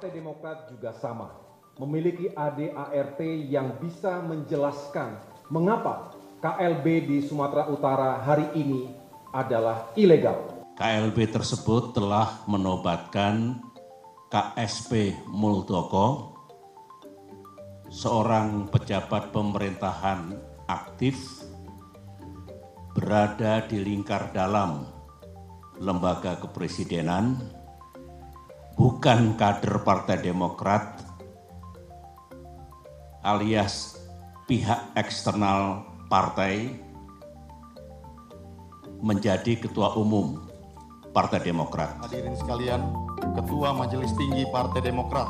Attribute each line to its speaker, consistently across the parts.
Speaker 1: Partai Demokrat juga sama, memiliki ADART yang bisa menjelaskan mengapa KLB di Sumatera Utara hari ini adalah ilegal.
Speaker 2: KLB tersebut telah menobatkan KSP Muldoko, seorang pejabat pemerintahan aktif berada di lingkar dalam lembaga kepresidenan, bukan kader Partai Demokrat alias pihak eksternal partai menjadi ketua umum Partai Demokrat.
Speaker 3: Hadirin sekalian, Ketua Majelis Tinggi Partai Demokrat,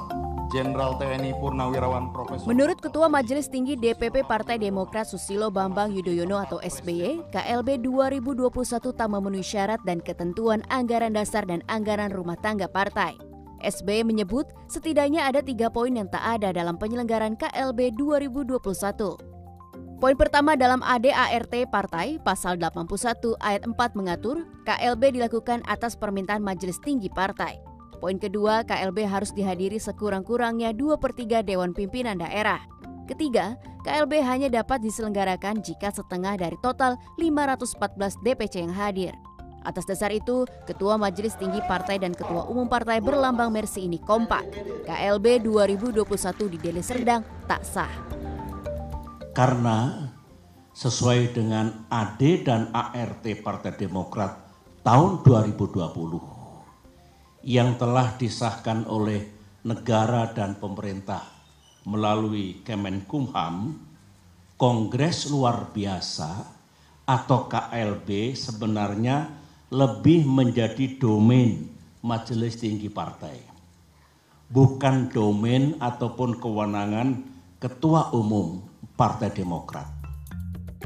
Speaker 3: Jenderal TNI Purnawirawan Profesor.
Speaker 4: Menurut Ketua Majelis Tinggi DPP Partai Demokrat Susilo Bambang Yudhoyono atau SBY, KLB 2021 tak memenuhi syarat dan ketentuan anggaran dasar dan anggaran rumah tangga partai. SBY menyebut setidaknya ada tiga poin yang tak ada dalam penyelenggaran KLB 2021. Poin pertama dalam ADART Partai, pasal 81 ayat 4 mengatur KLB dilakukan atas permintaan Majelis Tinggi Partai. Poin kedua, KLB harus dihadiri sekurang-kurangnya 2 per 3 Dewan Pimpinan Daerah. Ketiga, KLB hanya dapat diselenggarakan jika setengah dari total 514 DPC yang hadir. Atas dasar itu, Ketua Majelis Tinggi Partai dan Ketua Umum Partai berlambang Mersi ini kompak. KLB 2021 di Deli Serdang tak sah.
Speaker 2: Karena sesuai dengan AD dan ART Partai Demokrat tahun 2020 yang telah disahkan oleh negara dan pemerintah melalui Kemenkumham, Kongres Luar Biasa atau KLB sebenarnya lebih menjadi domain Majelis Tinggi Partai. Bukan domain ataupun kewenangan Ketua Umum Partai Demokrat.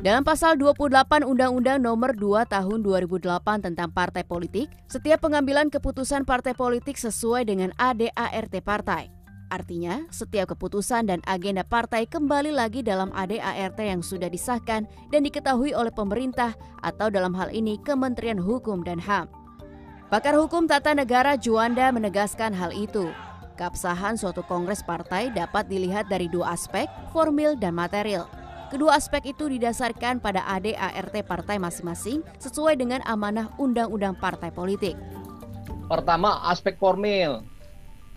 Speaker 4: Dalam pasal 28 Undang-Undang Nomor 2 Tahun 2008 tentang Partai Politik, setiap pengambilan keputusan partai politik sesuai dengan ADART partai. Artinya, setiap keputusan dan agenda partai kembali lagi dalam ADART yang sudah disahkan dan diketahui oleh pemerintah atau dalam hal ini Kementerian Hukum dan HAM. Pakar Hukum Tata Negara Juanda menegaskan hal itu. Keabsahan suatu kongres partai dapat dilihat dari dua aspek, formil dan material. Kedua aspek itu didasarkan pada ADART partai masing-masing sesuai dengan amanah undang-undang partai politik.
Speaker 5: Pertama, aspek formil.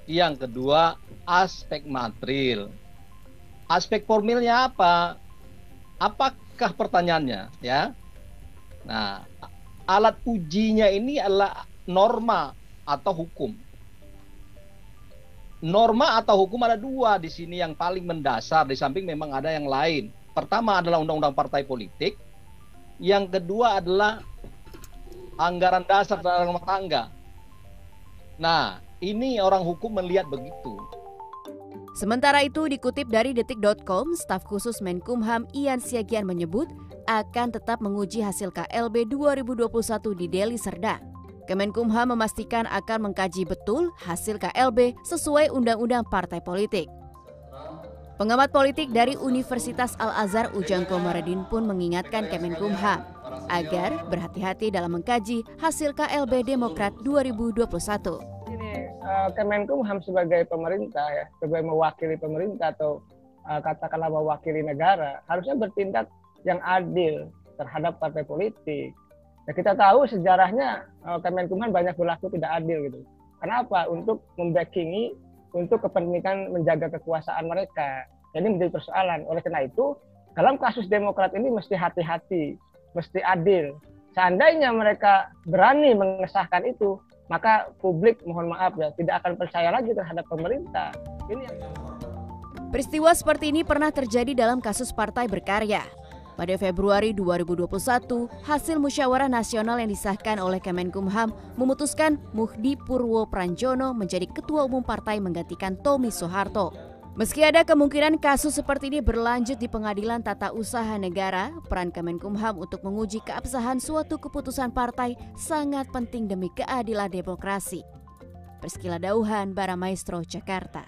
Speaker 5: Yang kedua, aspek material. Aspek formilnya apa? Apakah pertanyaannya, ya? Nah, alat ujinya ini adalah norma atau hukum. Norma atau hukum ada dua di sini yang paling mendasar, di samping memang ada yang lain. Pertama adalah undang-undang partai politik. Yang kedua adalah anggaran dasar dan rumah tangga. Nah, ini orang hukum melihat begitu.
Speaker 4: Sementara itu dikutip dari detik.com, staf khusus Menkumham Ian Siagian menyebut akan tetap menguji hasil KLB 2021 di Deli Serdang. Kemenkumham memastikan akan mengkaji betul hasil KLB sesuai undang-undang partai politik. Pengamat politik dari Universitas Al-Azhar Ujang Komarudin pun mengingatkan Kemenkumham agar berhati-hati dalam mengkaji hasil KLB Demokrat 2021.
Speaker 6: Uh, Kemenkumham sebagai pemerintah ya, sebagai mewakili pemerintah atau uh, katakanlah mewakili negara, harusnya bertindak yang adil terhadap partai politik. Ya, kita tahu sejarahnya uh, Kemenkumham banyak berlaku tidak adil gitu. Kenapa? Untuk membackingi untuk kepentingan menjaga kekuasaan mereka. Jadi menjadi persoalan. Oleh karena itu, dalam kasus Demokrat ini mesti hati-hati, mesti adil. Seandainya mereka berani mengesahkan itu, maka publik mohon maaf ya tidak akan percaya lagi terhadap pemerintah. Ini yang...
Speaker 4: Peristiwa seperti ini pernah terjadi dalam kasus Partai Berkarya. Pada Februari 2021, hasil musyawarah nasional yang disahkan oleh Kemenkumham memutuskan Muhdi Purwo Pranjono menjadi ketua umum partai menggantikan Tommy Soeharto. Meski ada kemungkinan kasus seperti ini berlanjut di pengadilan tata usaha negara, peran Kemenkumham untuk menguji keabsahan suatu keputusan partai sangat penting demi keadilan demokrasi. Perskila Dauhan, Baramaestro, Jakarta.